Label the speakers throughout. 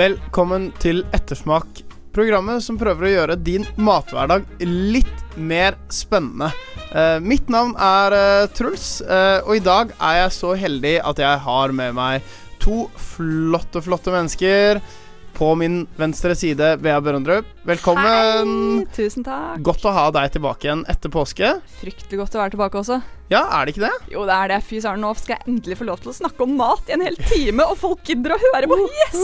Speaker 1: Velkommen til Ettersmak, programmet som prøver å gjøre din mathverdag litt mer spennende. Eh, mitt navn er eh, Truls, eh, og i dag er jeg så heldig at jeg har med meg to flotte, flotte mennesker. På min venstre side, Bea Børundrup. Velkommen.
Speaker 2: Hei, tusen takk.
Speaker 1: Godt å ha deg tilbake igjen etter påske.
Speaker 2: Fryktelig godt å være tilbake også.
Speaker 1: Ja, er det ikke det?
Speaker 2: Jo, det er det. Fy søren, nå skal jeg endelig få lov til å snakke om mat i en hel time, og folk gidder å høre på. Yes!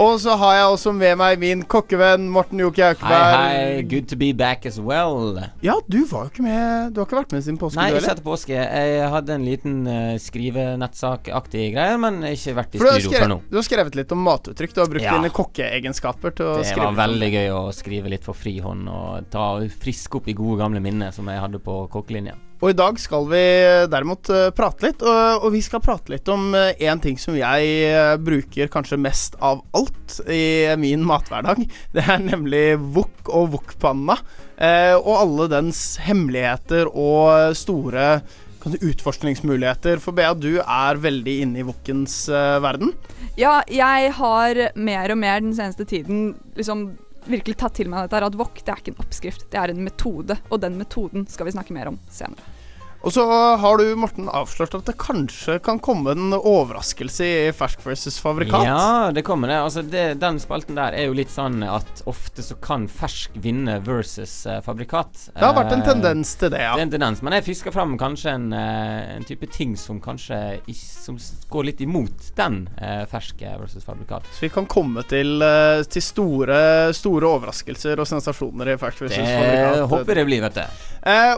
Speaker 1: Og så har jeg også med meg min kokkevenn Morten Joke
Speaker 3: Hei,
Speaker 1: Aukeberg.
Speaker 3: hei. Good to be back as well.
Speaker 1: Ja, du var jo ikke med Du har ikke vært med siden påske,
Speaker 3: Nei, ikke etter påske. Jeg hadde en liten uh, skrivenettsak-aktig greie, men ikke vært i
Speaker 1: For
Speaker 3: studio før nå.
Speaker 1: du har skrevet litt om matuttrykk. Du har brukt
Speaker 3: Ja.
Speaker 1: dine kokkeegenskaper til å
Speaker 3: Det
Speaker 1: skrive.
Speaker 3: var veldig gøy å skrive litt for frihånd og ta friske opp i gode gamle minner som jeg hadde på kokkelinja.
Speaker 1: Og i dag skal vi derimot eh, prate litt, og, og vi skal prate litt om én ting som jeg eh, bruker kanskje mest av alt i min mathverdag. Det er nemlig wok og wokpanna. Eh, og alle dens hemmeligheter og store utforskningsmuligheter. For Bea, du er veldig inne i wokens eh, verden.
Speaker 2: Ja, jeg har mer og mer den seneste tiden liksom virkelig tatt til meg dette at wok det er ikke en oppskrift, det er en metode. Og den metoden skal vi snakke mer om senere.
Speaker 1: Og så har du, Morten, avslørt at det kanskje kan komme en overraskelse i Fersk versus fabrikat.
Speaker 3: Ja, det kommer det. Altså, det, den spalten der er jo litt sånn at ofte så kan fersk vinne versus uh, fabrikat.
Speaker 1: Det har vært en
Speaker 3: Eh,
Speaker 1: tendens til det, ja.
Speaker 3: Det er en tendens, men jeg fisker fram kanskje en, uh, en type ting som kanskje is, som går litt imot den uh, ferske versus fabrikat.
Speaker 1: Så vi kan komme til, til store, store overraskelser og sensasjoner i Fersk versus
Speaker 3: Det
Speaker 1: fabrikat.
Speaker 3: håper jeg det blir, vet du.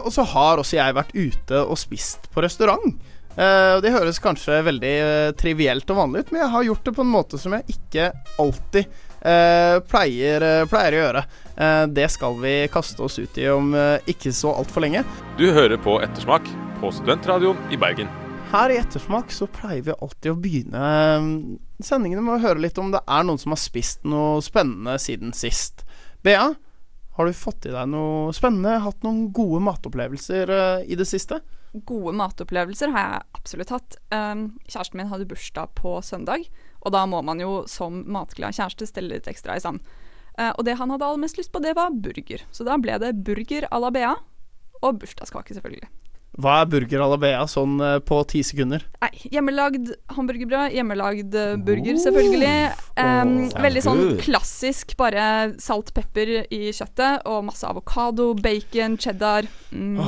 Speaker 1: Og så har også jeg vært ute og spist på restaurant. Eh, og det høres kanskje veldig eh, trivielt og vanlig ut, men jeg har gjort det på en måte som jeg ikke alltid eh, pleier, pleier å gjøre. Det skal vi kaste oss ut i om ikke så altfor lenge.
Speaker 4: Du hører på Ettersmak på Studentradioen i Bergen.
Speaker 1: Her i Ettersmak så pleier vi alltid å begynne sendingene med å høre litt om det er noen som har spist noe spennende siden sist. Bea, har du fått i deg noe spennende? Hatt noen gode matopplevelser eh, i det siste?
Speaker 2: Gode matopplevelser har jeg absolutt hatt. Um, kjæresten min hadde bursdag på søndag, og da må man jo som matglad kjæreste stelle litt ekstra i sand. Eh, og det han hadde aller mest lyst på, det var burger. Så da ble det burger à la Bea, og bursdagskake, selvfølgelig.
Speaker 1: Hva er burger à la Bea sånn eh, på ti sekunder?
Speaker 2: Nei, hjemmelagd hamburgerbrød, hjemmelagd burger, selvfølgelig. Um,
Speaker 3: oh,
Speaker 2: veldig sånn
Speaker 3: good.
Speaker 2: klassisk, bare salt, pepper i kjøttet, og masse avokado, bacon, cheddar. Mm.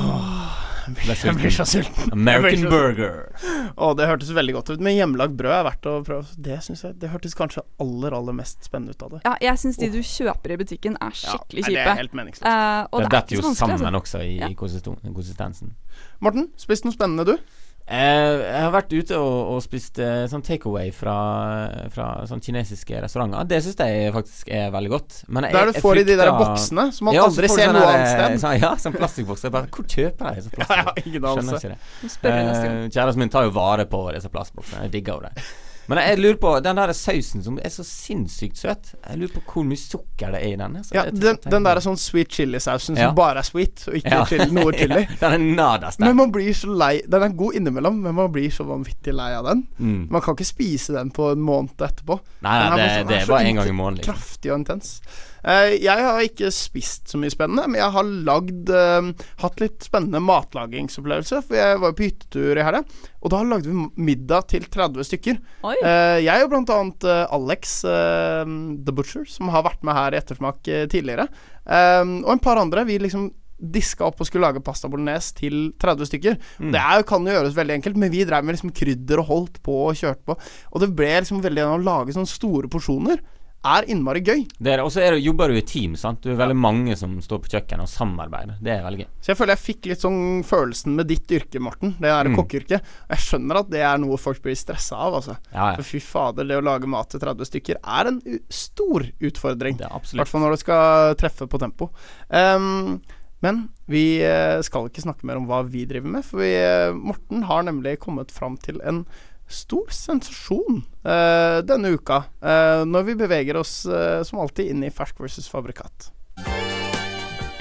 Speaker 1: Jeg blir så sulten.
Speaker 3: American
Speaker 1: så-
Speaker 3: burger.
Speaker 1: Oh, det hørtes veldig godt ut. Men hjemmelagd brød er verdt å prøve. Det synes jeg Det hørtes kanskje aller, aller mest spennende ut av det.
Speaker 2: Ja, jeg syns de du kjøper i butikken er skikkelig
Speaker 1: Ja, det er helt meningsløst.
Speaker 2: Uh, og
Speaker 3: Det
Speaker 2: det er
Speaker 3: detter
Speaker 2: ikke
Speaker 3: jo
Speaker 2: så vanskelig,
Speaker 3: sammen
Speaker 2: altså.
Speaker 3: også i
Speaker 2: Ja.
Speaker 3: konsisten- konsistensen.
Speaker 1: Morten, spist noe spennende, du?
Speaker 3: Eh, jeg har vært ute og, og spist uh, sånn takeaway fra, fra sånn kinesiske restauranter. Det syns jeg faktisk er veldig godt. Men jeg,
Speaker 1: Der du får i de der boksene som man
Speaker 3: Ja,
Speaker 1: aldri ser noe annet sted.
Speaker 3: Sånn, ja, sånn plastikkbokser. Bare, Hvor kjøper jeg disse
Speaker 1: Ja, ja, ingen
Speaker 3: Skjønner ikke det. Eh, Kjæresten min tar jo vare på disse plastboksene. Jeg digger jo det. Men jeg lurer på den der sausen som er så sinnssykt søt. Jeg lurer på hvor mye sukker det er i den. Så
Speaker 1: Ja, den, den der er sånn sweet chili-sausen som
Speaker 3: Ja.
Speaker 1: bare er sweet, og ikke
Speaker 3: Ja.
Speaker 1: chili, noe chili.
Speaker 3: den er nada sterk.
Speaker 1: Men man blir så lei Den er god innimellom, men man blir så vanvittig lei av den.
Speaker 3: Mm.
Speaker 1: Man kan ikke spise den på en måned etterpå.
Speaker 3: Nei, nei, det,
Speaker 1: sånn-
Speaker 3: det
Speaker 1: er
Speaker 3: bare én gang i måneden. Liksom.
Speaker 1: Kraftig og intens. Uh, jeg har ikke spist så mye spennende, men jeg har lagd uh, Hatt litt spennende matlagingsopplevelser. For jeg var på hyttetur i helga, og da lagde vi middag til 30 stykker.
Speaker 2: Oi.
Speaker 1: Eh, jeg og blant annet eh, Alex eh, The Butcher, som har vært med her i Ettersmak tidligere, og en par andre. Vi liksom diska opp og skulle lage pasta bolognese til 30 stykker.
Speaker 3: Mm.
Speaker 1: Det er, kan jo gjøres veldig enkelt, men vi drev med liksom krydder og holdt på og kjørte på. Og det ble liksom veldig å lage sånne store porsjoner. Er innmari gøy.
Speaker 3: Er. Og så er jobber du i team, sant. Du er veldig mange som står på kjøkkenet og samarbeider. Det er veldig gøy.
Speaker 1: Så jeg føler jeg fikk litt sånn følelsen med ditt yrke, Morten. Det der
Speaker 3: Mm.
Speaker 1: kokkeyrket. Jeg skjønner at det er noe folk blir stressa av, altså.
Speaker 3: Ja, ja.
Speaker 1: For fy fader, det å lage mat til 30 stykker er en stor utfordring.
Speaker 3: Er
Speaker 1: I hvert fall når du skal treffe på tempo. Um, men vi eh, skal ikke snakke mer om hva vi driver med, for vi, eh, Morten har nemlig kommet fram til en stor sensasjon uh, denne uka, uh, når vi beveger oss uh, som alltid inn i Fersk versus Fabrikat.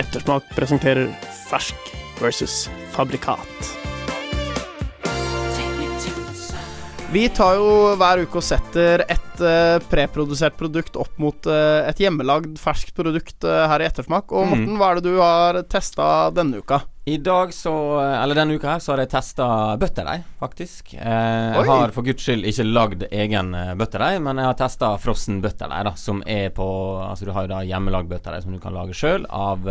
Speaker 1: Ettersmak presenterer Fersk versus Fabrikat. Vi tar jo hver uke og setter et eh, preprodusert produkt opp mot eh, et hjemmelagd ferskt produkt eh, her i Ettersmak. Og
Speaker 3: Mm.
Speaker 1: Morten, hva er det du har testa denne uka?
Speaker 3: I dag så Eller denne uka her så har jeg testa butterdeig, faktisk. Jeg har for guds skyld ikke lagd egen butterdeig, men jeg har testa frossen butterdeig, da, som er på Altså du har jo da hjemmelagd butterdeig som du kan lage sjøl, av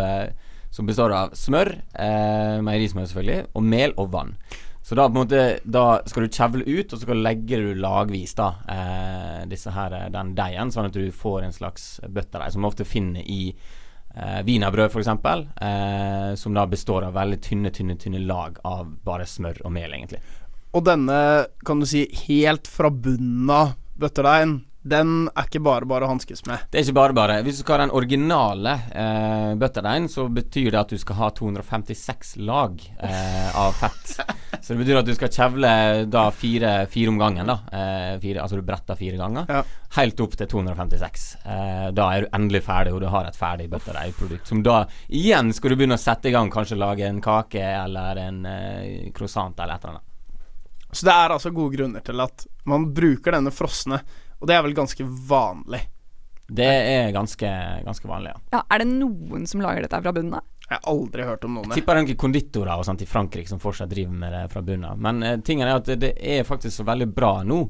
Speaker 3: Som består av smør, eh, meierismør selvfølgelig, og mel og vann. Så da måte Da skal du kjevle ut, og så legger du lagvis da eh, disse her, eh, den deigen, sånn at du får en slags butterdeig, som man ofte finner i eh, wienerbrød f.eks., eh, som da består av veldig tynne, tynne, tynne lag av bare smør og mel, egentlig.
Speaker 1: Og denne, kan du si, helt fra bunnen av bøtterdeigen, den er ikke bare bare å hanskes med.
Speaker 3: Det er ikke bare bare. Hvis du skal ha den originale eh, butterdeigen, så betyr det at du skal ha 256 lag eh, av fett. Så det betyr at du skal kjevle da fire, fire om gangen, da. Eh, fire, altså du bretter fire ganger.
Speaker 1: Ja.
Speaker 3: Helt opp til 256. Eh, da er du endelig ferdig, og du har et ferdig butterdeigprodukt. Som da igjen skal du begynne å sette i gang, kanskje lage en kake eller en eh, croissant eller et eller annet.
Speaker 1: Så det er altså gode grunner til at man bruker denne frosne, og det er vel ganske vanlig.
Speaker 3: Det er ganske, ganske vanlig, ja.
Speaker 2: Ja, Er det noen som lager dette fra bunnen av?
Speaker 1: Jeg har aldri hørt om noen
Speaker 3: Jeg tipper er noen konditorer og sånt i Frankrike som fortsatt driver med det fra bunnen av. Men eh, tingen er at det, det er faktisk så veldig bra nå.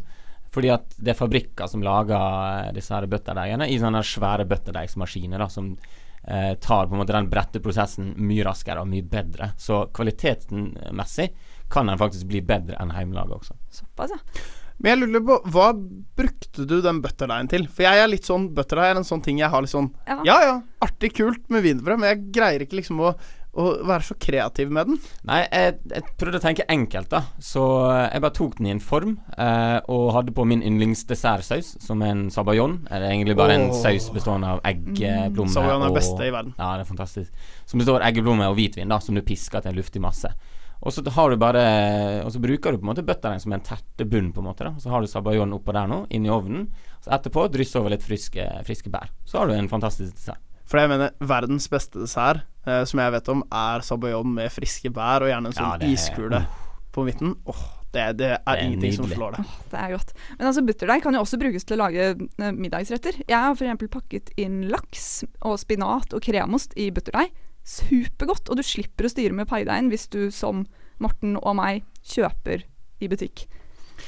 Speaker 3: Fordi at det er fabrikker som lager eh, disse her butterdeigene i sånne svære butterdeigsmaskiner som eh, tar på en måte den bretteprosessen mye raskere og mye bedre. Så kvalitetsmessig kan den faktisk bli bedre enn hjemmelaga også.
Speaker 2: Såpass, ja.
Speaker 1: Men jeg lurer på, hva brukte du den butterdeigen til? For jeg er litt sånn Butterdeig er en sånn ting jeg har litt sånn
Speaker 2: Ja.
Speaker 1: Ja ja, artig, kult med wienerbrød, men jeg greier ikke liksom å, å være så kreativ med den.
Speaker 3: Nei, jeg, jeg prøvde å tenke enkelt, da. Så eh, jeg bare tok den i en form, eh, og hadde på min yndlingsdessertsaus, som er en sabayon. Det er egentlig bare en saus bestående av eggeblommer
Speaker 1: Sabayon er
Speaker 3: og
Speaker 1: beste i verden.
Speaker 3: Ja, det er fantastisk. Som består av eggeblommer og hvitvin, da, som du pisker til en luftig masse. Og så har du bare Og så bruker du på en måte butterdeig som en tertebunn, på en måte. da Så har du sabayon oppå der nå, inn i ovnen. Så etterpå dryss over litt friske, friske bær. Så har du en fantastisk dessert.
Speaker 1: For jeg mener, verdens beste dessert, eh, som jeg vet om, er sabayon med friske bær, og gjerne en
Speaker 3: Ja,
Speaker 1: sånn
Speaker 3: det er-
Speaker 1: iskule på midten. Åh, det, det er,
Speaker 3: er
Speaker 1: ingenting som slår det.
Speaker 2: Det er godt. Men altså butterdeig kan jo også brukes til å lage eh, middagsretter. Jeg har f.eks. pakket inn laks og spinat og kremost i butterdeig. Supergodt, og du slipper å styre med paideigen hvis du som Morten og meg kjøper i butikk.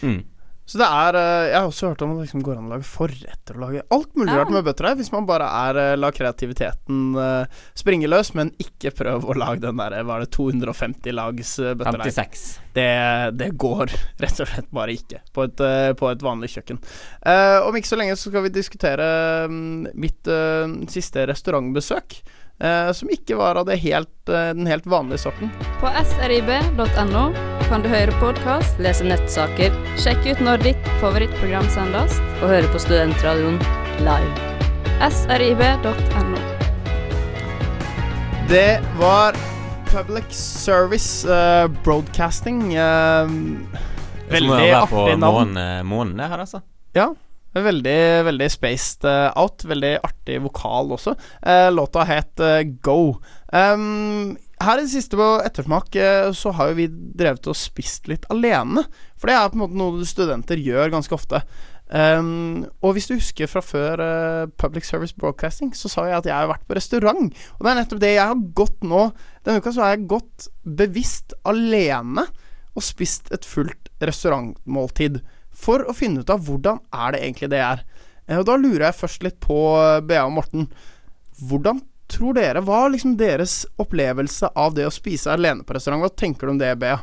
Speaker 3: Mm.
Speaker 1: Så det er eh, Jeg har også hørt om det liksom går an å lage forretter og lage alt mulig
Speaker 2: Ja.
Speaker 1: rart med butterdeig, hvis man bare er eh, la kreativiteten eh, springe løs, men ikke prøv å lage den der Var det 250 lags butterdeig?
Speaker 3: 56.
Speaker 1: Det, det går rett og slett bare ikke på et, på et vanlig kjøkken. Eh, om ikke så lenge så skal vi diskutere mm, mitt eh, siste restaurantbesøk. Eh, som ikke var av det helt, eh, den helt vanlige sorten.
Speaker 5: På srib.no kan du høre podkast, lese nettsaker, sjekke ut når ditt favorittprogram sendes, og høre på Studentradioen live. srib.no.
Speaker 1: Det var Public Service uh, Broadcasting.
Speaker 3: å
Speaker 1: veldig
Speaker 3: være på
Speaker 1: artig navn.
Speaker 3: månen, månen her, altså.
Speaker 1: Veldig, veldig spaced eh, out. Veldig artig vokal også. Eh, låta het eh, Go. Um, her i det siste på ettersmak så har jo vi drevet og spist litt alene. For det er på en måte noe studenter gjør ganske ofte. Um, og hvis du husker fra før uh, Public Service Broadcasting, så sa jeg at jeg har vært på restaurant. Og det er nettopp det jeg har gått nå. Denne uka så har jeg gått bevisst alene og spist et fullt restaurantmåltid. For å finne ut av hvordan er det egentlig det er. Eh, Og da lurer jeg først litt på eh, Bea og Morten. Hvordan tror dere Hva er liksom deres opplevelse av det å spise alene på restaurant? Hva tenker du om det, Bea?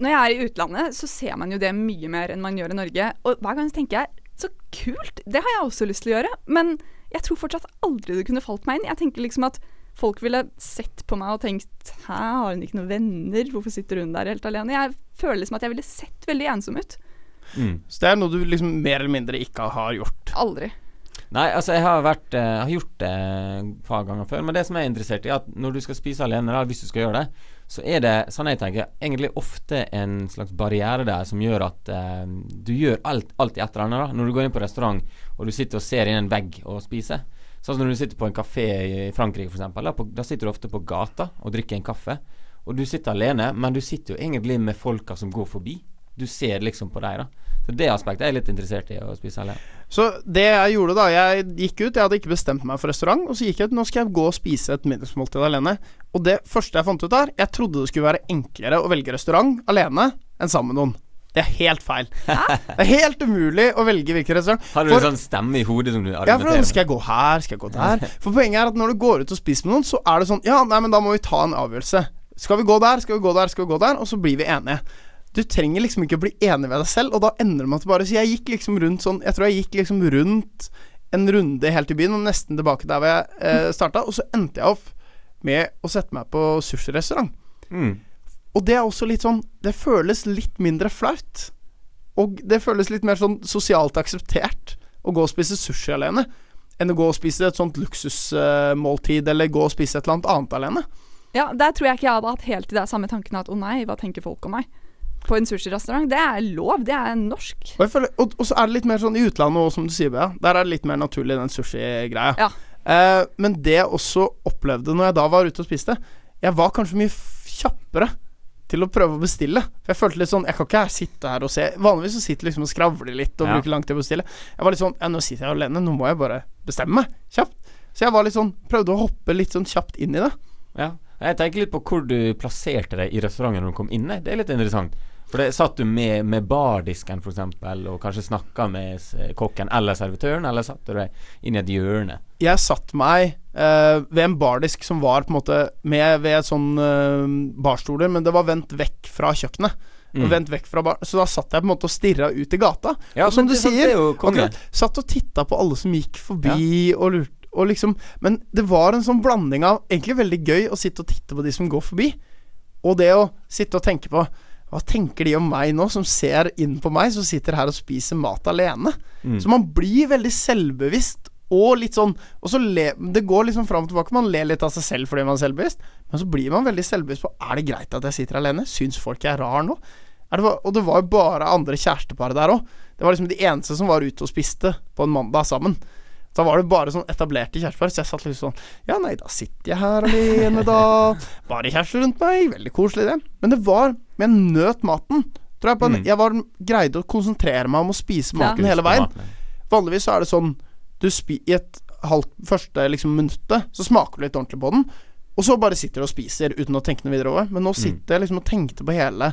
Speaker 2: Når jeg er i utlandet, så ser man jo det mye mer enn man gjør i Norge. Og hver gang tenker jeg Så kult! Det har jeg også lyst til å gjøre. Men jeg tror fortsatt aldri det kunne falt meg inn. Jeg tenker liksom at folk ville sett på meg og tenkt Hæ, har hun ikke noen venner? Hvorfor sitter hun der helt alene? Jeg føler liksom at jeg ville sett veldig ensom ut.
Speaker 3: Mm.
Speaker 1: Så det er noe du liksom mer eller mindre ikke har gjort.
Speaker 2: Aldri.
Speaker 3: Nei, altså jeg har vært uh, har gjort det et par ganger før, men det som jeg er interessert i, er at når du skal spise alene, da, hvis du skal gjøre det, så er det, sånn jeg tenker, egentlig ofte en slags barriere der som gjør at uh, du gjør alt, alt i et eller annet. da Når du går inn på restaurant og du sitter og ser inn en vegg og spiser. Sånn som når du sitter på en kafé i Frankrike, f.eks. Da, på- da sitter du ofte på gata og drikker en kaffe. Og du sitter alene, men du sitter jo egentlig med folka som går forbi. Du ser liksom på dem, da. Så det aspektet er jeg litt interessert i, å spise alene.
Speaker 1: Så det jeg gjorde da, jeg gikk ut, jeg hadde ikke bestemt meg for restaurant, og så gikk jeg ut, nå skal jeg gå og spise et middagsmåltid alene. Og det første jeg fant ut der, jeg trodde det skulle være enklere å velge restaurant alene enn sammen med noen. Det er helt feil. Det er helt umulig å velge hvilken restaurant.
Speaker 3: Har du
Speaker 1: For-
Speaker 3: en sånn stemme i hodet som du
Speaker 1: Ja, for skal jeg gå her, skal jeg gå der? For poenget er at når du går ut og spiser med noen, så er det sånn Ja, nei, men da må vi ta en avgjørelse. Skal vi gå der, skal vi gå der, skal vi gå der? Og så blir vi enige. Du trenger liksom ikke å bli enig med deg selv, og da ender det med at det bare Så jeg gikk liksom rundt sånn Jeg tror jeg gikk liksom rundt en runde helt i byen, og nesten tilbake der hvor jeg eh, starta, og så endte jeg opp med å sette meg på sushirestaurant.
Speaker 3: Mm.
Speaker 1: Og det er også litt sånn Det føles litt mindre flaut. Og det føles litt mer sånn sosialt akseptert å gå og spise sushi alene enn å gå og spise et sånt luksusmåltid eller gå og spise et eller annet annet alene.
Speaker 2: Ja, Der tror jeg ikke jeg hadde hatt helt de der samme tankene at å nei, hva tenker folk om meg? På en sushirestaurant. Det er lov, det er norsk.
Speaker 1: Og, jeg føler, og, og så er det litt mer sånn i utlandet òg, som du sier, Bea. Der er det litt mer naturlig, den sushi-greia.
Speaker 2: Ja.
Speaker 1: Eh, men det jeg også opplevde når jeg da var ute og spiste Jeg var kanskje mye kjappere til å prøve å bestille. For jeg følte litt sånn Jeg kan ikke her sitte her og se Vanligvis så sitter jeg liksom og skravler litt og
Speaker 3: Ja.
Speaker 1: bruker lang tid på å bestille. Jeg var litt sånn Ja, nå sitter jeg alene, nå må jeg bare bestemme meg kjapt. Så jeg var litt sånn Prøvde å hoppe litt sånn kjapt inn i det.
Speaker 3: Ja. Jeg tenker litt på hvor du plasserte deg i restauranten når du kom inne. Det er litt interessant. For det Satt du med, med bardisken eksempel og kanskje snakka med kokken eller servitøren, eller satt du deg inn i et hjørne?
Speaker 1: Jeg satt meg eh, ved en bardisk som var på en måte med ved et sånn eh, barstoler, men det var vendt vekk fra kjøkkenet. Mm. vendt vekk fra bar Så da satt jeg på en måte og stirra ut i gata.
Speaker 3: Ja,
Speaker 1: og som du sier,
Speaker 3: er
Speaker 1: akkurat, satt og titta på alle som gikk forbi og lurte og liksom Men det var en sånn blanding av egentlig veldig gøy å sitte og titte på de som går forbi, og det å sitte og tenke på hva tenker de om meg nå, som ser inn på meg, som sitter her og spiser mat alene?
Speaker 3: Mm.
Speaker 1: Så man blir veldig selvbevisst og litt sånn Og så le, Det går liksom fram og tilbake. Man ler litt av seg selv fordi man er selvbevisst, men så blir man veldig selvbevisst på Er det greit at jeg sitter alene. Syns folk jeg er rar nå? Er det, og det var jo bare andre kjærestepar der òg. Det var liksom de eneste som var ute og spiste på en mandag sammen. Da var det bare sånn etablerte kjærestepar, så jeg satt litt sånn Ja, nei, da sitter jeg her alene, da. Bare kjærester rundt meg. Veldig koselig, det. Men det var Men jeg nøt maten. Tror jeg på en,
Speaker 3: Mm.
Speaker 1: Jeg var greide å konsentrere meg om å spise maten hele veien. Vanligvis så er det sånn Du spi i et halvt første liksom minuttet Så smaker du litt ordentlig på den Og så bare sitter du og spiser uten å tenke noe videre over Men nå sitter jeg liksom og tenkte på hele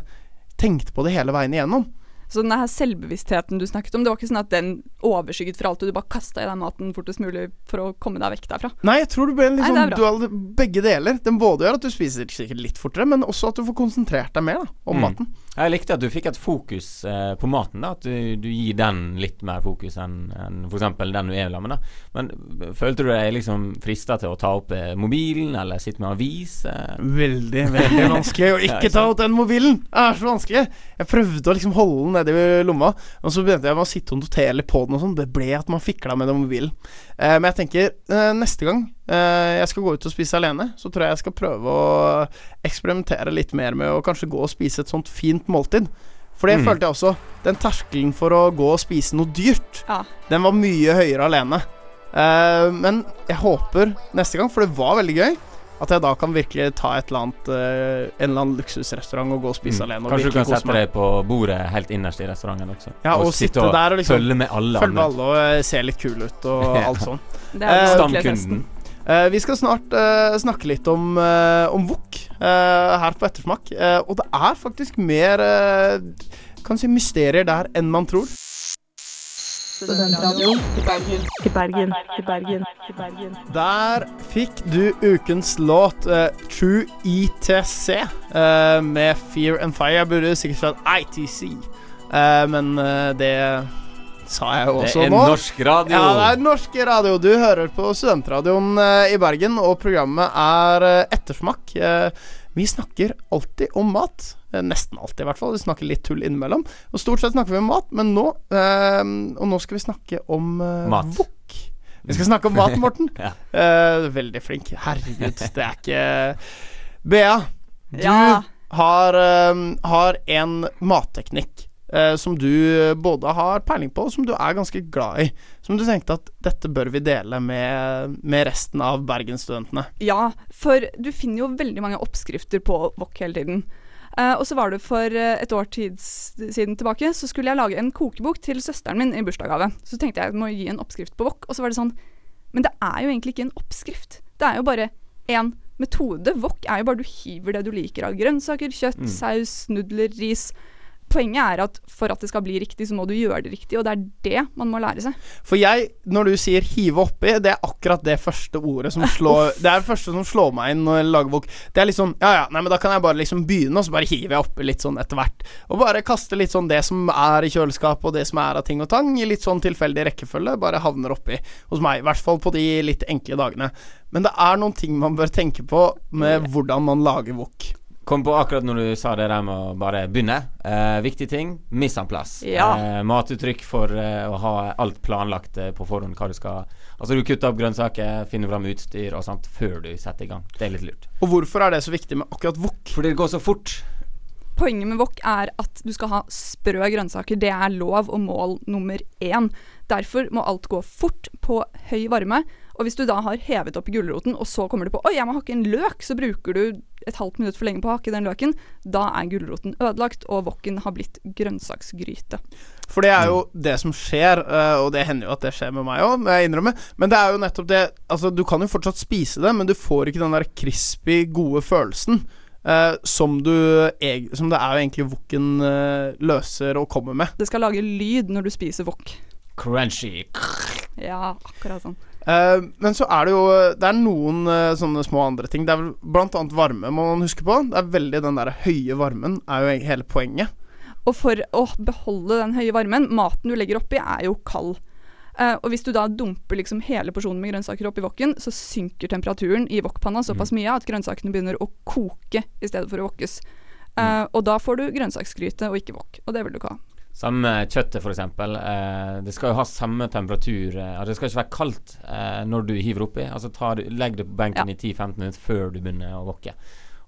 Speaker 1: Tenkte på det hele veien igjennom
Speaker 2: Så den her selvbevisstheten du snakket om, det var ikke sånn at den overskygget for alt, og du bare kasta i deg maten fortest mulig for å komme deg vekk derfra?
Speaker 1: Nei, jeg tror du ble en
Speaker 2: Nei,
Speaker 1: liksom
Speaker 2: det er
Speaker 1: dual, begge deler Den både gjør at du spiser sikkert litt fortere Men også at du får konsentrert deg mer da, om
Speaker 3: Mm.
Speaker 1: maten
Speaker 3: Jeg likte at du fikk et fokus eh, på maten. da At du, du gir den litt mer fokus enn en f.eks. den du er sammen med. da Men eh, følte du deg liksom frista til å ta opp eh, mobilen, eller sitte med avis? Eh?
Speaker 1: Veldig, veldig vanskelig å ikke ta opp den mobilen. Det er så vanskelig. Jeg prøvde å liksom holde den nedi lomma, og så begynte jeg med å sitte og notere litt på den og sånn. Det ble at man fikla med den mobilen. Eh, men jeg tenker eh, neste gang eh, jeg skal gå ut og spise alene, så tror jeg jeg skal prøve å eksperimentere litt mer med å kanskje gå og spise et sånt fint måltid. For det
Speaker 3: Mm.
Speaker 1: følte jeg også. Den terskelen for å gå og spise noe dyrt,
Speaker 2: Ja.
Speaker 1: den var mye høyere alene. Eh, men jeg håper neste gang, for det var veldig gøy, at jeg da kan virkelig ta et eller annet eh, en eller annen luksusrestaurant og gå og spise
Speaker 3: Mm.
Speaker 1: alene. Og
Speaker 3: Kanskje du kan sette deg på bordet helt innerst i restauranten også.
Speaker 1: Ja, og sitte der og liksom
Speaker 3: følge med alle
Speaker 1: Følge med alle og eh, se litt kul ut og
Speaker 3: Ja.
Speaker 1: alt sånn. Eh,
Speaker 3: Stamkunden.
Speaker 1: Eh, vi skal snart eh, snakke litt om, uh, om Wok eh, her på Ettersmak. Eh, og det er faktisk mer uh, kan si mysterier der enn man tror.
Speaker 6: Studentradioen i Bergen. I Bergen. I Bergen. I Bergen.
Speaker 1: Der fikk du ukens låt uh, True ETC uh, med Fear and Fire. Jeg burde sikkert sagt ITC, uh, men eh, det sa jeg jo
Speaker 3: Det
Speaker 1: også
Speaker 3: er
Speaker 1: nå.
Speaker 3: norsk radio.
Speaker 1: Ja, det er norsk radio. Du hører på Studentradioen eh, i Bergen, og programmet er eh, Ettersmak. Vi snakker alltid om mat. Eh, nesten alltid, i hvert fall. Vi snakker litt tull innimellom. Og stort sett snakker vi om mat, men nå eh, Og nå skal vi snakke om eh,
Speaker 3: Mat.
Speaker 1: wok. Vi skal snakke om mat, Morten.
Speaker 3: Ja.
Speaker 1: Eh, veldig flink. Herregud, det er ikke Bea, du
Speaker 2: Ja.
Speaker 1: har, eh, har en matteknikk eh, som du både har peiling på, og som du er ganske glad i. Som du tenkte at dette bør vi dele med, med resten av bergensstudentene.
Speaker 2: Ja, for du finner jo veldig mange oppskrifter på wok hele tiden. Eh, og så var det for eh, et år siden tilbake, så skulle jeg lage en kokebok til søsteren min i bursdagsgave. Så tenkte jeg jeg må gi en oppskrift på wok, og så var det sånn Men det er jo egentlig ikke en oppskrift. Det er jo bare én metode. Wok er jo bare du hiver det du liker av grønnsaker, kjøtt,
Speaker 3: Mm.
Speaker 2: saus, nudler, ris. Poenget er at for at det skal bli riktig, så må du gjøre det riktig, og det er det man må lære seg.
Speaker 1: For jeg, når du sier 'hive oppi', det er akkurat det første ordet som slår Det er det første som slår meg inn når jeg lager bok. Det er litt sånn Ja ja, nei, men da kan jeg bare liksom begynne, og så bare hiver jeg oppi litt sånn etter hvert. Og bare kaste litt sånn det som er i kjøleskapet, og det som er av ting og tang, i litt sånn tilfeldig rekkefølge, bare havner oppi hos meg. I hvert fall på de litt enkle dagene. Men det er noen ting man bør tenke på med hvordan man lager wok.
Speaker 3: Kom på akkurat når du sa det der med å bare begynne. Eh, viktig ting miss en plass.
Speaker 2: Ja.
Speaker 3: Eh, matuttrykk for eh, å ha alt planlagt eh, på forhånd. Hva du skal Altså du kutter opp grønnsaker, finner fram utstyr og sånt før du setter i gang. Det er litt lurt.
Speaker 1: Og hvorfor er det så viktig med akkurat wok?
Speaker 3: Fordi det går så fort.
Speaker 2: Poenget med wok er at du skal ha sprø grønnsaker. Det er lov og mål nummer én. Derfor må alt gå fort på høy varme. Og hvis du da har hevet opp gulroten, og så kommer du på Oi, jeg må hakke en løk, så bruker du et halvt minutt for lenge på å hakke den løken. Da er gulroten ødelagt, og woken har blitt grønnsaksgryte.
Speaker 1: For det er jo det som skjer, eh, og det hender jo at det skjer med meg òg, må jeg innrømme. Men det er jo nettopp det Altså, du kan jo fortsatt spise det, men du får ikke den der crispy, gode følelsen. Uh, som du Som det er jo egentlig woken uh, løser og kommer med.
Speaker 2: Det skal lage lyd når du spiser wok.
Speaker 3: Crunchy.
Speaker 2: Ja, akkurat sånn.
Speaker 1: Eh, men så er det jo Det er noen uh, sånne små andre ting. Det er vel blant annet varme, må man huske på. Det er veldig den der høye varmen er jo e- hele poenget.
Speaker 2: Og for å beholde den høye varmen, maten du legger oppi, er jo kald. Uh, og hvis du da dumper liksom hele porsjonen med grønnsaker oppi wokken, så synker temperaturen i wokpanna såpass mye at grønnsakene begynner å koke i stedet for å wokkes. Eh, og da får du grønnsaksgryte og ikke wok, og det vil du ikke ha.
Speaker 3: Samme kjøttet, f.eks. Eh, det skal jo ha samme temperatur. Eh, altså det skal ikke være kaldt eh, når du hiver oppi. Altså tar, Legg det på benken
Speaker 2: Ja.
Speaker 3: i 10-15 minutter før du begynner å wokke.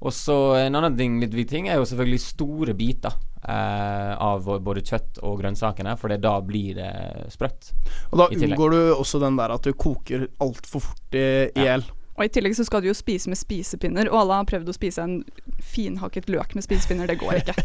Speaker 3: Og så En annen ting, litt viktig ting er jo selvfølgelig store biter eh, av både kjøtt og grønnsakene, for det da blir det sprøtt.
Speaker 1: Og da unngår du også den der at du koker altfor fort i hjel.
Speaker 3: Ja.
Speaker 2: Og i tillegg så skal du jo spise med spisepinner, og alle har prøvd å spise en finhakket løk med spisepinner. Det går ikke.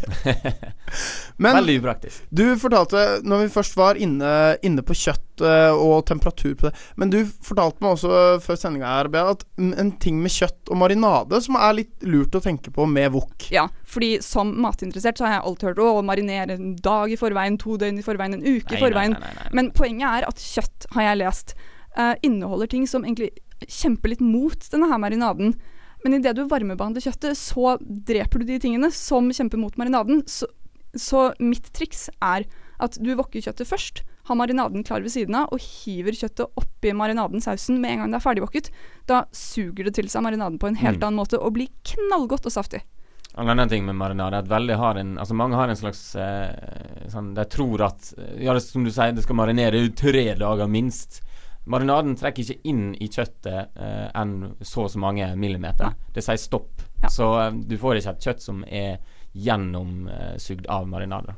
Speaker 1: Men
Speaker 3: Veldig upraktisk.
Speaker 1: Du fortalte, når vi først var inne, inne på kjøtt eh, og temperatur på det Men du fortalte meg også før sendinga her, Bea, at en ting med kjøtt og marinade som er litt lurt å tenke på med wok.
Speaker 2: Ja, fordi som matinteressert så har jeg alltid hørt å marinere en dag i forveien, to døgn i forveien, en uke i forveien.
Speaker 3: nei, nei, nei.
Speaker 2: Men poenget er at kjøtt, har jeg lest, uh, inneholder ting som egentlig kjemper litt mot denne her marinaden. Men idet du varmebehandler kjøttet, så dreper du de tingene som kjemper mot marinaden. Så, så mitt triks er at du wokker kjøttet først, har marinaden klar ved siden av, og hiver kjøttet oppi marinaden, sausen, med en gang det er ferdigwokket. Da suger det til seg marinaden på en helt
Speaker 3: Mm.
Speaker 2: annen måte og blir knallgodt og saftig.
Speaker 3: En annen ting med marinade er at har en Altså mange har en slags eh, sånn De tror at Ja, det, som du sier, det skal marinere i tre dager minst. Marinaden trekker ikke inn i kjøttet eh, enn så og så mange millimeter. Det sier stopp.
Speaker 2: Ja.
Speaker 3: Så eh, du får ikke et kjøtt som er gjennomsugd av marinade.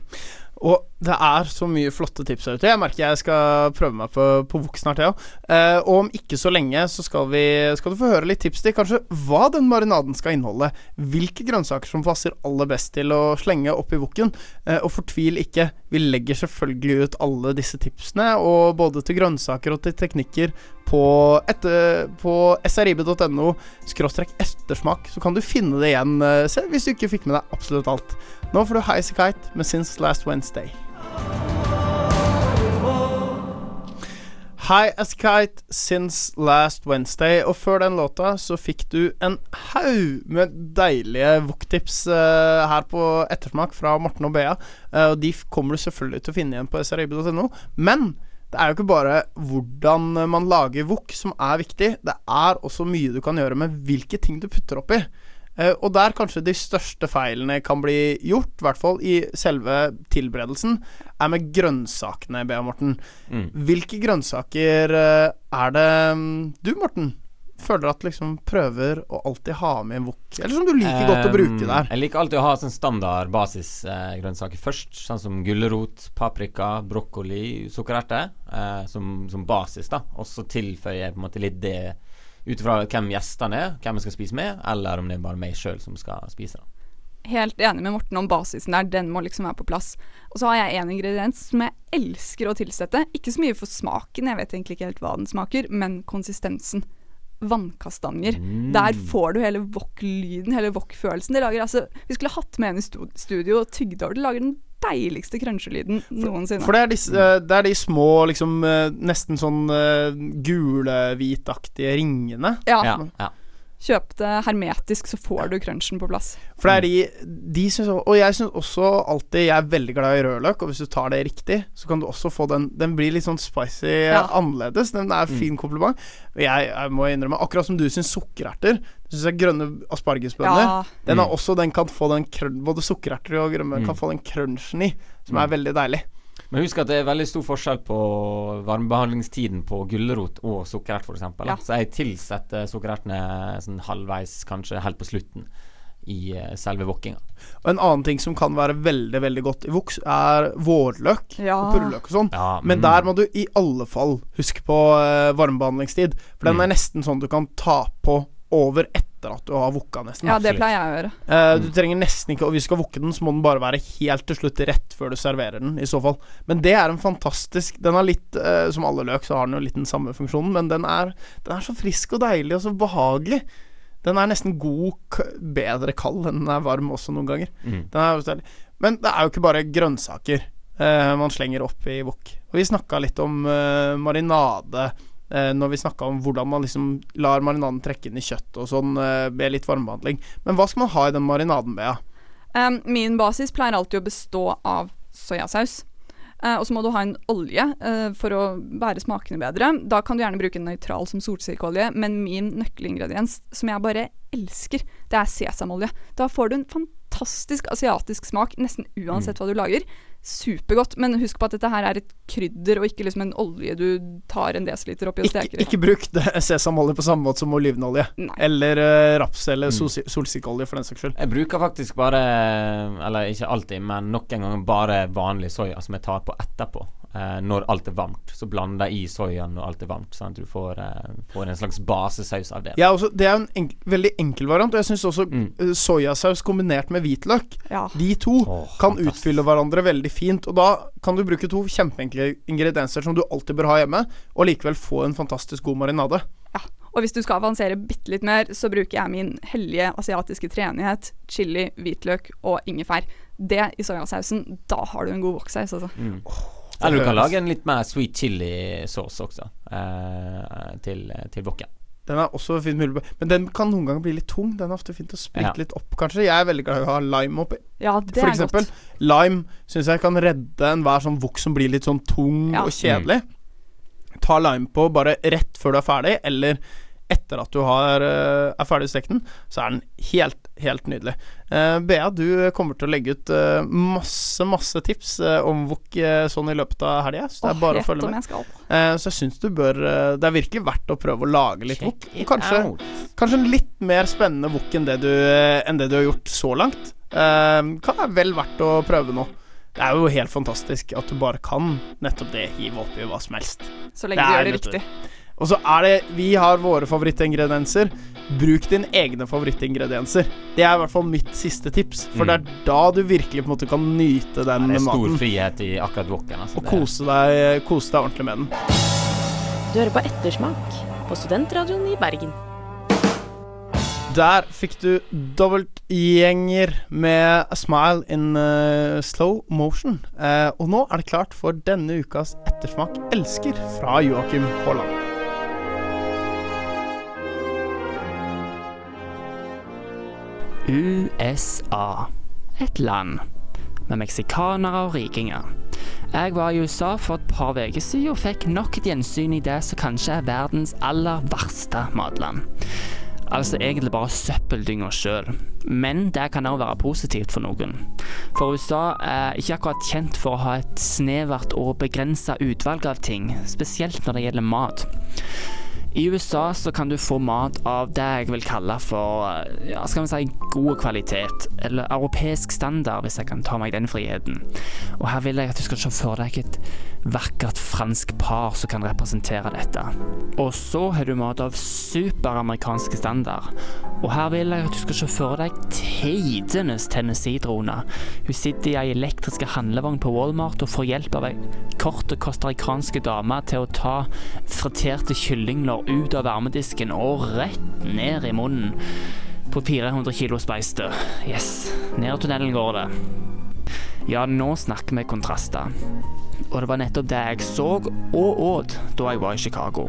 Speaker 1: Og det er så mye flotte tips her ute. Jeg merker jeg skal prøve meg på, på wok snart, jeg òg. Eh, og om ikke så lenge så skal, vi, skal du få høre litt tips til kanskje hva den marinaden skal inneholde. Hvilke grønnsaker som passer aller best til å slenge oppi woken. Eh, og fortvil ikke, vi legger selvfølgelig ut alle disse tipsene, og både til grønnsaker og til teknikker, på, etter, på srib.no skråstrekk ettersmak. Så kan du finne det igjen eh, selv hvis du ikke fikk med deg absolutt alt. Nå får du Highasakite med Since Last Wednesday. High as kite since last Wednesday. Og før den låta så fikk du en haug med deilige Wok-tips eh, her på Ettersmak fra Morten og Bea. Uh, og de kommer du selvfølgelig til å finne igjen på srib.no. Men det er jo ikke bare hvordan man lager Wok som er viktig. Det er også mye du kan gjøre med hvilke ting du putter oppi. Eh, og der kanskje de største feilene kan bli gjort, i hvert fall i selve tilberedelsen, er med grønnsakene, Bea Morten.
Speaker 3: Mm.
Speaker 1: Hvilke grønnsaker eh, er det mm, du, Morten, føler at liksom prøver å alltid ha med en wok? Eller som du liker godt å bruke der?
Speaker 3: Jeg liker alltid å ha sånn standard basisgrønnsaker først. Sånn som gulrot, paprika, brokkoli, sukkererter. Eh, som, som basis, da. Og så tilføyer jeg på en måte litt det ut ifra hvem gjestene er, hvem jeg skal spise med, eller om det er bare meg sjøl som skal spise. da
Speaker 2: Helt enig med Morten om basisen der, den må liksom være på plass. Og så har jeg en ingrediens som jeg elsker å tilsette. Ikke så mye for smaken, jeg vet egentlig ikke helt hva den smaker, men konsistensen. Vannkastanjer. Der får du hele wok-lyden, hele wok-følelsen. Det lager altså Vi skulle hatt med en i studio og tygd over det. Lager den deiligste crunchelyden noensinne.
Speaker 1: For det er, disse, eh, det er de små, liksom eh, nesten sånn uh, gule-hvitaktige ringene.
Speaker 2: ja,
Speaker 3: Ja, ja.
Speaker 2: Kjøp det hermetisk, så får du crunchen på plass.
Speaker 1: For det er de, de synes, Og jeg syns også alltid Jeg er veldig glad i rødløk, og hvis du tar det riktig, så kan du også få den Den blir litt sånn spicy
Speaker 2: Ja.
Speaker 1: annerledes. Den er fin kompliment. Og jeg, jeg må innrømme, akkurat som du syns sukkererter, syns jeg grønne aspargesbønner
Speaker 2: Ja,
Speaker 1: Den,
Speaker 3: Mm.
Speaker 1: er også, den kan få den krøn, Både sukkererter og grønne
Speaker 3: Mm.
Speaker 1: kan få den crunchen i, som
Speaker 3: Mm.
Speaker 1: er veldig deilig.
Speaker 3: Men husk at det er veldig stor forskjell på varmebehandlingstiden på gulrot og sukkerert, f.eks.
Speaker 2: Ja.
Speaker 3: Så jeg tilsetter sukkerertene sånn halvveis, kanskje helt på slutten, i eh, selve wokkinga.
Speaker 1: Og en annen ting som kan være veldig, veldig godt i voks, er vårløk
Speaker 2: Ja.
Speaker 1: og purreløk og sånn.
Speaker 3: Ja,
Speaker 1: Men
Speaker 3: mm.
Speaker 1: der må du i alle fall huske på eh, varmebehandlingstid. For den
Speaker 3: Mm.
Speaker 1: er nesten sånn du kan ta på over etter at du har vokka, nesten.
Speaker 2: ja, det pleier jeg å gjøre.
Speaker 1: Uh, du trenger nesten ikke Og hvis du skal vokke den, så må den bare være helt til slutt rett før du serverer den, i så fall. Men det er en fantastisk Den har litt uh, Som alle løk, så har den jo litt den samme funksjonen, men den er, den er så frisk og deilig og så behagelig. Den er nesten god k Bedre kald enn den er varm også, noen ganger.
Speaker 3: Mm.
Speaker 1: Den er jo. Men det er jo ikke bare grønnsaker uh, man slenger opp i wok. Og vi snakka litt om marinade når vi snakka om hvordan man liksom lar marinaden trekke inn i kjøttet og sånn eh, med litt varmebehandling. Men hva skal man ha i den marinaden, Bea?
Speaker 2: Um, min basis pleier alltid å bestå av soyasaus. Uh, og så må du ha en olje uh, for å bære smakene bedre. Da kan du gjerne bruke en nøytral som solsikkeolje, men min nøkkelingrediens, som jeg bare elsker, det er sesamolje. Da får du en fantastisk asiatisk smak nesten uansett hva du lager. Supergodt, men husk på at dette her er et krydder og ikke liksom en olje du tar en desiliter oppi og
Speaker 1: Ikke,
Speaker 2: steker i.
Speaker 1: ikke bruk sesamolje på samme måte som olivenolje.
Speaker 2: Nei.
Speaker 1: Eller uh, raps eller
Speaker 3: Mm.
Speaker 1: solsikkeolje, for den saks skyld.
Speaker 3: Jeg bruker faktisk bare, eller ikke alltid, men nok en gang bare vanlig soya som jeg tar på etterpå. Eh, når alt er varmt. Så blander jeg i soyaen når alt er varmt, sånn at du får, eh, får en slags basesaus av det.
Speaker 1: Er også, det er en enk veldig enkel variant, og jeg syns også
Speaker 3: Mm.
Speaker 1: eh, soyasaus kombinert med hvitløk,
Speaker 2: Ja.
Speaker 1: de to
Speaker 3: oh,
Speaker 1: kan
Speaker 3: fantastisk.
Speaker 1: utfylle hverandre veldig fint. Og da kan du bruke to kjempeenkle ingredienser som du alltid bør ha hjemme, og likevel få en fantastisk god marinade.
Speaker 2: Ja, Og hvis du skal avansere bitte litt mer, så bruker jeg min hellige asiatiske treenighet, chili, hvitløk og ingefær. Det i soyasausen, da har du en god woksaus, altså.
Speaker 3: Mm. Eller du kan lage en litt mer sweet chili-sauce også, eh, til, til wokken.
Speaker 1: Den er også fint mulig Men den kan noen ganger bli litt tung. Den er ofte fint å sprite
Speaker 3: Ja.
Speaker 1: litt opp, kanskje. Jeg er veldig glad i å ha lime oppi.
Speaker 2: Ja, det
Speaker 1: For
Speaker 2: er
Speaker 1: eksempel.
Speaker 2: godt.
Speaker 1: Lime syns jeg kan redde enhver sånn wok som blir litt sånn tung
Speaker 2: Ja.
Speaker 1: og kjedelig. Ta lime på bare rett før du er ferdig, eller etter at du har, eh, er ferdig stekt den, så er den helt, helt nydelig. Eh, Bea, du kommer til å legge ut eh, masse, masse tips om wok sånn i løpet av helga, så det er bare å følge med.
Speaker 2: jeg.
Speaker 1: Så jeg syns du bør Det er virkelig verdt å prøve å lage litt wok. Kanskje, kanskje en litt mer spennende wok enn, det du, enn det du har gjort så langt. Kan være vel verdt å prøve nå. Det er jo helt fantastisk at du bare kan nettopp det hive oppi hva som helst.
Speaker 2: Så lenge du gjør det riktig.
Speaker 1: Og så er det Vi har våre favorittingredienser. Bruk dine egne favorittingredienser. Det er i hvert fall mitt siste tips, for
Speaker 3: Mm.
Speaker 1: det er da du virkelig på en måte kan nyte den
Speaker 3: Det er stor
Speaker 1: maten.
Speaker 3: frihet i akkurat woken. Altså.
Speaker 1: Og
Speaker 3: Det
Speaker 1: kose deg, kose deg ordentlig med den.
Speaker 6: Du hører på Ettersmak på Studentradioen i Bergen.
Speaker 1: Der fikk du dobbeltgjenger med A Smile in uh, Slow Motion. Uh, og nå er det klart for denne ukas ettersmak elsker fra Joakim Haaland.
Speaker 7: USA. Et land med meksikanere og rikinger. Jeg var i USA for et par uker siden og fikk nok et gjensyn i det som kanskje er verdens aller verste matland. Altså egentlig bare søppeldynga sjøl. Men det kan òg være positivt for noen. For USA er ikke akkurat kjent for å ha et snevert og begrensa utvalg av ting, spesielt når det gjelder mat. I USA så kan du få mat av det jeg vil kalle for ja, skal vi si god kvalitet, eller europeisk standard, hvis jeg kan ta meg den friheten. Og her vil jeg at du skal se for deg et vakkert fransk par som kan representere dette. Og så har du mat av superamerikanske standard. Og her vil jeg at du skal se for deg tidenes Tennessee-drone. Hun sitter i ei elektriske handlevogn på Walmart og får hjelp av ei kort og kostarikansk dame til å ta friterte kyllingler ut av varmedisken og rett ned i munnen på 400 kilo speiste. Yes, ned tunnelen går det. Ja, nå snakker vi kontraster. Og det var nettopp det jeg så og åt da jeg var i Chicago.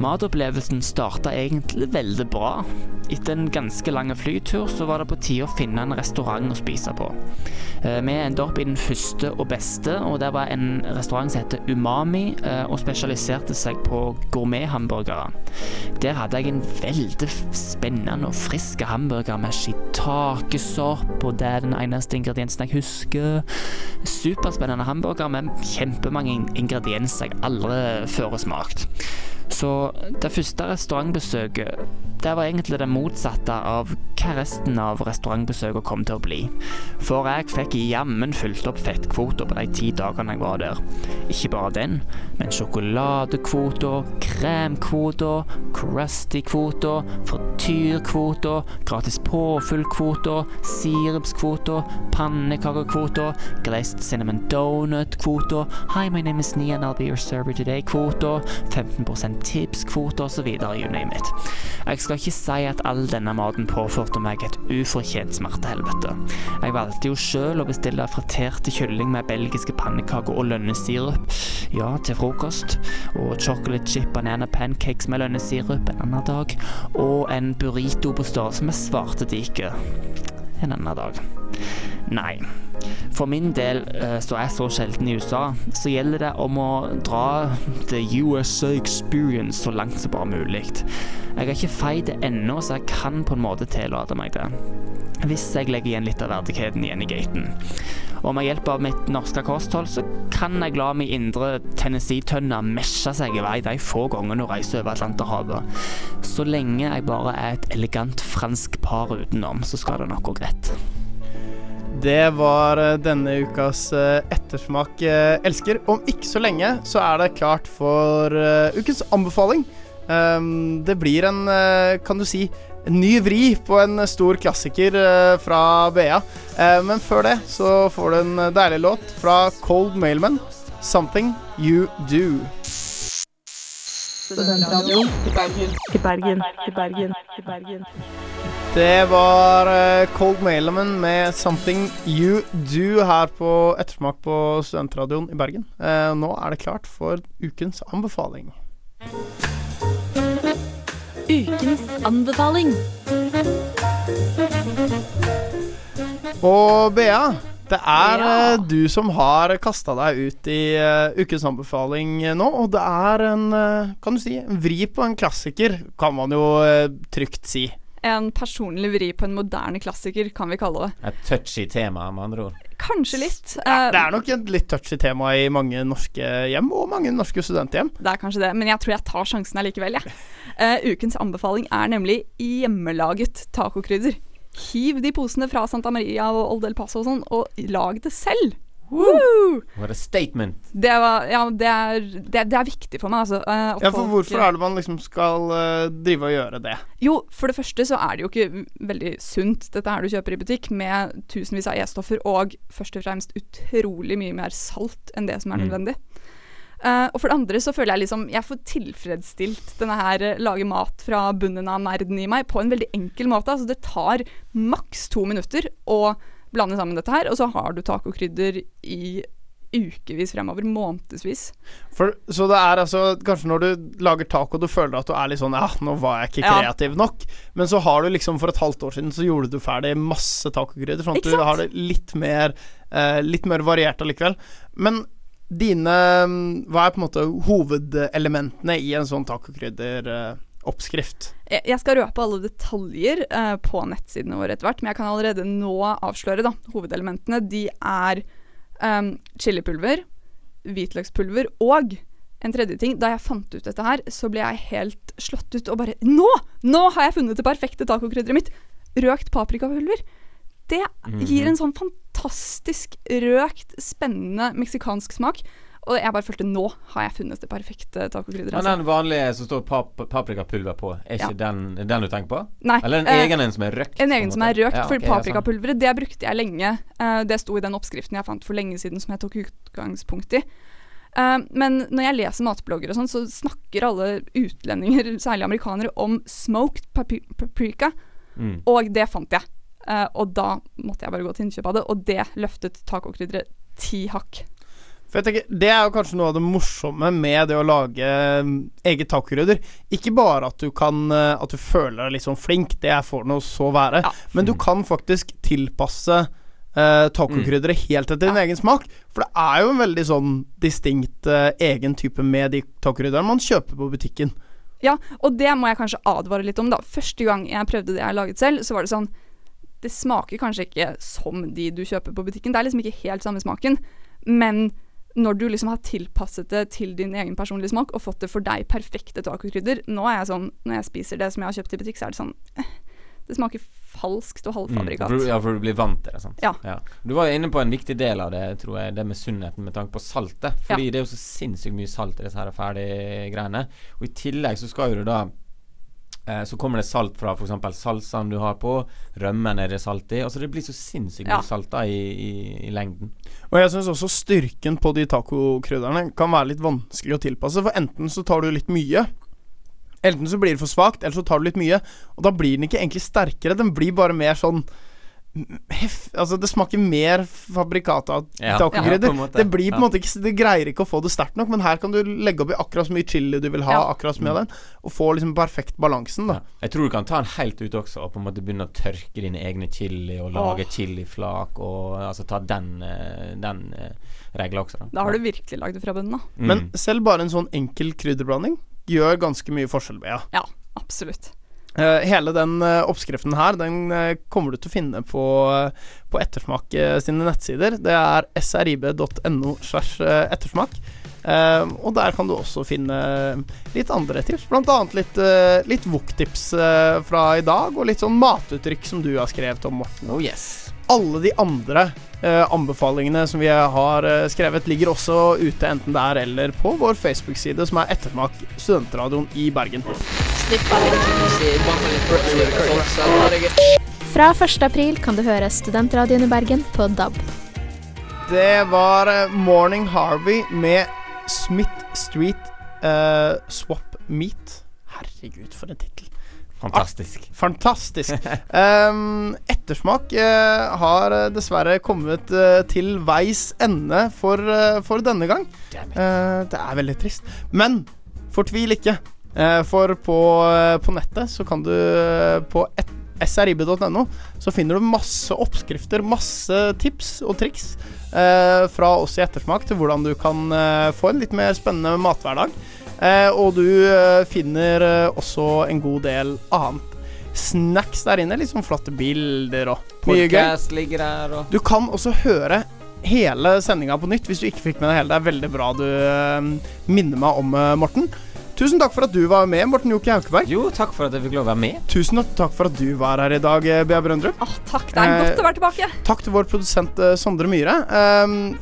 Speaker 7: Matopplevelsen starta egentlig veldig bra. Etter en ganske lang flytur så var det på tide å finne en restaurant å spise på. Eh, Vi endte opp i den første og beste, og det var en restaurant som heter Umami, eh, og spesialiserte seg på gourmethamburgere. Der hadde jeg en veldig spennende og frisk hamburger med skitakesopp og det er den eneste ingrediensen jeg husker. Superspennende hamburger med kjempemange ingredienser jeg aldri før har smakt. Så det første restaurantbesøket det var egentlig det motsatte av hva resten av restaurantbesøket kom til å bli. For jeg fikk jammen fylt opp fettkvoter på de ti dagene jeg var der. Ikke bare den, men sjokoladekvoter, kremkvoter, crusty-kvoter, frityrkvoter, gratis påfyllkvoter, sirupskvoter, pannekakekvoter, glazed cinnamon donut-kvoter, hi, my name is Nia and I'll be your server today-kvoter, 15 tips-kvoter osv. You name it. Jeg skal ikke si at all denne maten påførte meg et ufortjent smertehelvete. Jeg valgte jo sjøl å bestille friterte kylling med belgiske pannekaker og lønnesirup, ja, til frokost, og chocolate chip banana pancakes med lønnesirup en annen dag, og en burrito på størrelse med svartedike en annen dag. Nei. For min del, eh, så er jeg så sjelden i USA, så gjelder det om å dra the USA experience så langt som bare mulig. Jeg er ikke fei det ennå, så jeg kan på en måte tillate meg det. Hvis jeg legger igjen litt av verdigheten igjen i gaten. Og med hjelp av mitt norske kosthold, så kan jeg la min indre Tennessee-tønne mesje seg i vei de få gangene hun reiser over Atlanterhavet. Så lenge jeg bare er et elegant fransk par utenom, så skal det nok gå greit.
Speaker 1: Det var eh, denne ukas eh, ettersmak eh, elsker. Om ikke så lenge så er det klart for ukens anbefaling. Um, det blir en, kan du si, en ny vri på en stor klassiker fra BA. Eh, men før det så får du en deilig låt fra Cold Mailman, 'Something You Do'.
Speaker 6: Til Bergen. til Bergen. til Bergen. til Bergen.
Speaker 1: Det var eh, Cold Mailman med 'Something You Do' her på Ettersmak på Studentradioen i Bergen. Eh, nå er det klart for ukens anbefaling.
Speaker 5: Ukens anbefaling.
Speaker 1: Og Bea, det er ja. du som har kasta deg ut i uh, ukens anbefaling eh, nå. Og det er en, uh, kan du si, en vri på en klassiker, kan man jo uh, trygt si.
Speaker 2: En personlig vri på en moderne klassiker, kan vi kalle det.
Speaker 3: Et touchy tema, med andre ord.
Speaker 2: Kanskje litt.
Speaker 1: Ja,
Speaker 2: Eh,
Speaker 1: det er nok et litt touchy tema i mange norske hjem, og mange norske studenthjem.
Speaker 2: Det er kanskje det, men jeg tror jeg tar sjansen allikevel, jeg. Eh, ukens anbefaling er nemlig hjemmelaget tacokrydder. Hiv de posene fra Santa Maria og Old El Paso og sånn, og lag det selv. Woo!
Speaker 3: What a statement.
Speaker 2: Det, var, ja, det, er, det, det er viktig for meg, altså. eh, at
Speaker 1: Ja, for
Speaker 2: folk-
Speaker 1: hvorfor er det man liksom skal uh, drive og gjøre det?
Speaker 2: Jo, for det første så er det jo ikke veldig sunt, dette her du kjøper i butikk, med tusenvis av E-stoffer og først og fremst utrolig mye mer salt enn det som er
Speaker 3: Mm.
Speaker 2: nødvendig. Eh, og for det andre så føler jeg liksom jeg får tilfredsstilt denne her uh, lage mat fra bunnen av nerden i meg på en veldig enkel måte. Altså det tar maks to minutter å blande sammen dette her, og så har du tacokrydder i ukevis fremover, månedsvis.
Speaker 1: For, så det er altså Kanskje når du lager taco, du føler at du er litt sånn Ja, nå var jeg ikke
Speaker 2: Ja.
Speaker 1: kreativ nok. Men så har du liksom for et halvt år siden så gjorde du ferdig masse tacokrydder, sånn at du har det litt mer eh, Litt mer variert allikevel. Men dine mm, Hva er på en måte hovedelementene i en sånn tacokrydderoppskrift?
Speaker 2: Jeg jeg skal røpe alle detaljer eh, på nettsidene våre etter hvert, men jeg kan allerede nå avsløre da, hovedelementene. De er um, chilipulver, hvitløkspulver og en tredje ting. Da jeg fant ut dette her, så ble jeg helt slått ut og bare Nå! Nå har jeg funnet det perfekte tacokrydderet mitt! Røkt paprikapulver. Det gir en sånn fantastisk røkt, spennende meksikansk smak. Og jeg bare følte nå har jeg funnet det perfekte tacokrydderet.
Speaker 3: Men
Speaker 2: Altså.
Speaker 3: den vanlige som står pap paprikapulver på, er ikke
Speaker 2: Ja.
Speaker 3: den, den du tenker på?
Speaker 2: Nei,
Speaker 3: Eller en
Speaker 2: eh,
Speaker 3: egen en som er røkt?
Speaker 2: En
Speaker 3: egen
Speaker 2: egen som er røkt,
Speaker 3: Ja,
Speaker 2: for
Speaker 3: ok, sånn.
Speaker 2: paprikapulveret det brukte jeg lenge. Uh, det sto i den oppskriften jeg fant for lenge siden som jeg tok utgangspunkt i. Uh, men når jeg leser matblogger og sånn, så snakker alle utlendinger, særlig amerikanere, om smoked paprika,
Speaker 3: Mm.
Speaker 2: og det fant jeg. Uh, og da måtte jeg bare gå til innkjøp av det, og det løftet tacokrydderet ti hakk.
Speaker 1: For jeg tenker, Det er jo kanskje noe av det morsomme med det å lage mm, eget tacokrydder. Ikke bare at du kan eh, At du føler deg litt sånn flink, det får nå så være.
Speaker 2: Ja.
Speaker 1: Men du kan faktisk tilpasse uh, tacokrydderet helt etter din egen smak. For det er jo en veldig sånn distinkt uh, egen type med de tacokrydderne man kjøper på butikken.
Speaker 2: Ja, og det må jeg kanskje advare litt om, da. Første gang jeg prøvde det jeg har laget selv, så var det sånn Det smaker kanskje ikke som de du kjøper på butikken. Det er liksom ikke helt samme smaken. Men når du liksom har tilpasset det til din egen personlige smak og fått det for deg perfekte tacokrydder Nå er jeg sånn Når jeg spiser det som jeg har kjøpt i butikk, så er det sånn eh, Det smaker falskt og
Speaker 3: Mm,
Speaker 2: halvfabrikat.
Speaker 3: for, du- ja, for du blir vant til det, sant.
Speaker 2: Ja.
Speaker 3: Du var jo inne på en viktig del av det, tror jeg, det med sunnheten med tanke på saltet. Fordi det er jo så sinnssykt mye salt i disse her ferdige greiene. Og i tillegg så skal jo du da eh, så kommer det salt fra f.eks. salsaen du har på. Rømmen er det salt i. Altså Det blir så sinnssykt mye
Speaker 2: Ja.
Speaker 3: salt da i, i, i lengden.
Speaker 1: Og jeg syns også styrken på de tacokrydderne kan være litt vanskelig å tilpasse, for enten så tar du litt mye. Enten så blir det for svakt, eller så tar du litt mye. Og da blir den ikke egentlig sterkere, den blir bare mer sånn hef, Altså, det smaker mer fabrikat av
Speaker 3: Ja,
Speaker 1: tacokrydder.
Speaker 3: ja,
Speaker 1: det blir på en
Speaker 3: Ja.
Speaker 1: måte ikke Det greier ikke å få det sterkt nok, men her kan du legge oppi akkurat så mye chili du vil ha,
Speaker 2: Ja.
Speaker 1: akkurat så mye av den, og få liksom perfekt balansen, da.
Speaker 3: Ja. Jeg tror du kan ta den helt ut også, og på en måte begynne å tørke dine egne chili, og lage
Speaker 2: Åh.
Speaker 3: chiliflak, og altså ta den, eh, den eh, regla også, da.
Speaker 2: Da har du virkelig lagd det fra bunnen da.
Speaker 3: Mm.
Speaker 1: Men selv bare en sånn enkel krydderblanding gjør ganske mye forskjell, Bea.
Speaker 2: Ja, absolutt.
Speaker 1: Eh, hele den eh, oppskriften her Den eh, kommer du til å finne på, på Ettersmak sine nettsider. Det er srib.no slash ettersmak. Og der kan du også finne litt andre tips, annet litt, uh, litt wok-tips fra i dag, og litt sånn matuttrykk som du har skrevet om, Morten.
Speaker 3: Oh yes.
Speaker 1: Alle de andre anbefalingene som vi har eh, skrevet, ligger også ute, enten der eller på vår Facebook-side, som er Ettermak studentradioen i Bergen.
Speaker 8: Fra 1. april kan du høre Studentradioen i Bergen på DAB.
Speaker 1: Det var eh, Morning Harvey med Smith Street uh, Swap Meet. Herregud, for en tittel.
Speaker 3: Fantastisk.
Speaker 1: Fantastisk. um, ettersmak uh, har eh, dessverre kommet uh, til veis ende for, uh, for denne gang. Det er veldig trist. Men fortvil ikke. For på, på nettet så kan du På srib.no så finner du masse oppskrifter, masse tips og triks fra oss i Ettersmak til hvordan du kan få en litt mer spennende mathverdag. Eh, og du eh, finner eh, også en god del annet snacks der inne. Litt sånn flotte bilder og mye gøy.
Speaker 3: Ligger der, og
Speaker 1: Du kan også høre hele sendinga på nytt hvis du ikke fikk med deg hele. Det er veldig bra du minner meg om, Morten. Tusen takk for at du var med, Morten Jokke Haukeberg.
Speaker 3: Jo, takk for at jeg fikk lov å være med.
Speaker 1: Tusen takk for at du var her i dag, eh, Bea Brøndrup.
Speaker 2: Oh, takk, det er
Speaker 1: Eh,
Speaker 2: godt å være tilbake.
Speaker 1: Takk til vår produsent eh, Sondre Myhre.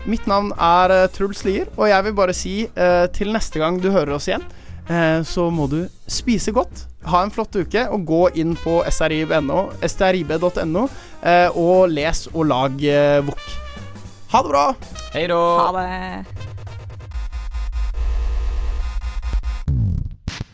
Speaker 1: Mitt navn er eh, Truls Lier, og jeg vil bare si eh, til neste gang du hører oss igjen, eh, så må du spise godt. Ha en flott uke, og gå inn på srib.no, strib.no eh, og les og lag VOK. wok. Ha det bra!
Speaker 3: Hei da.
Speaker 2: Ha det.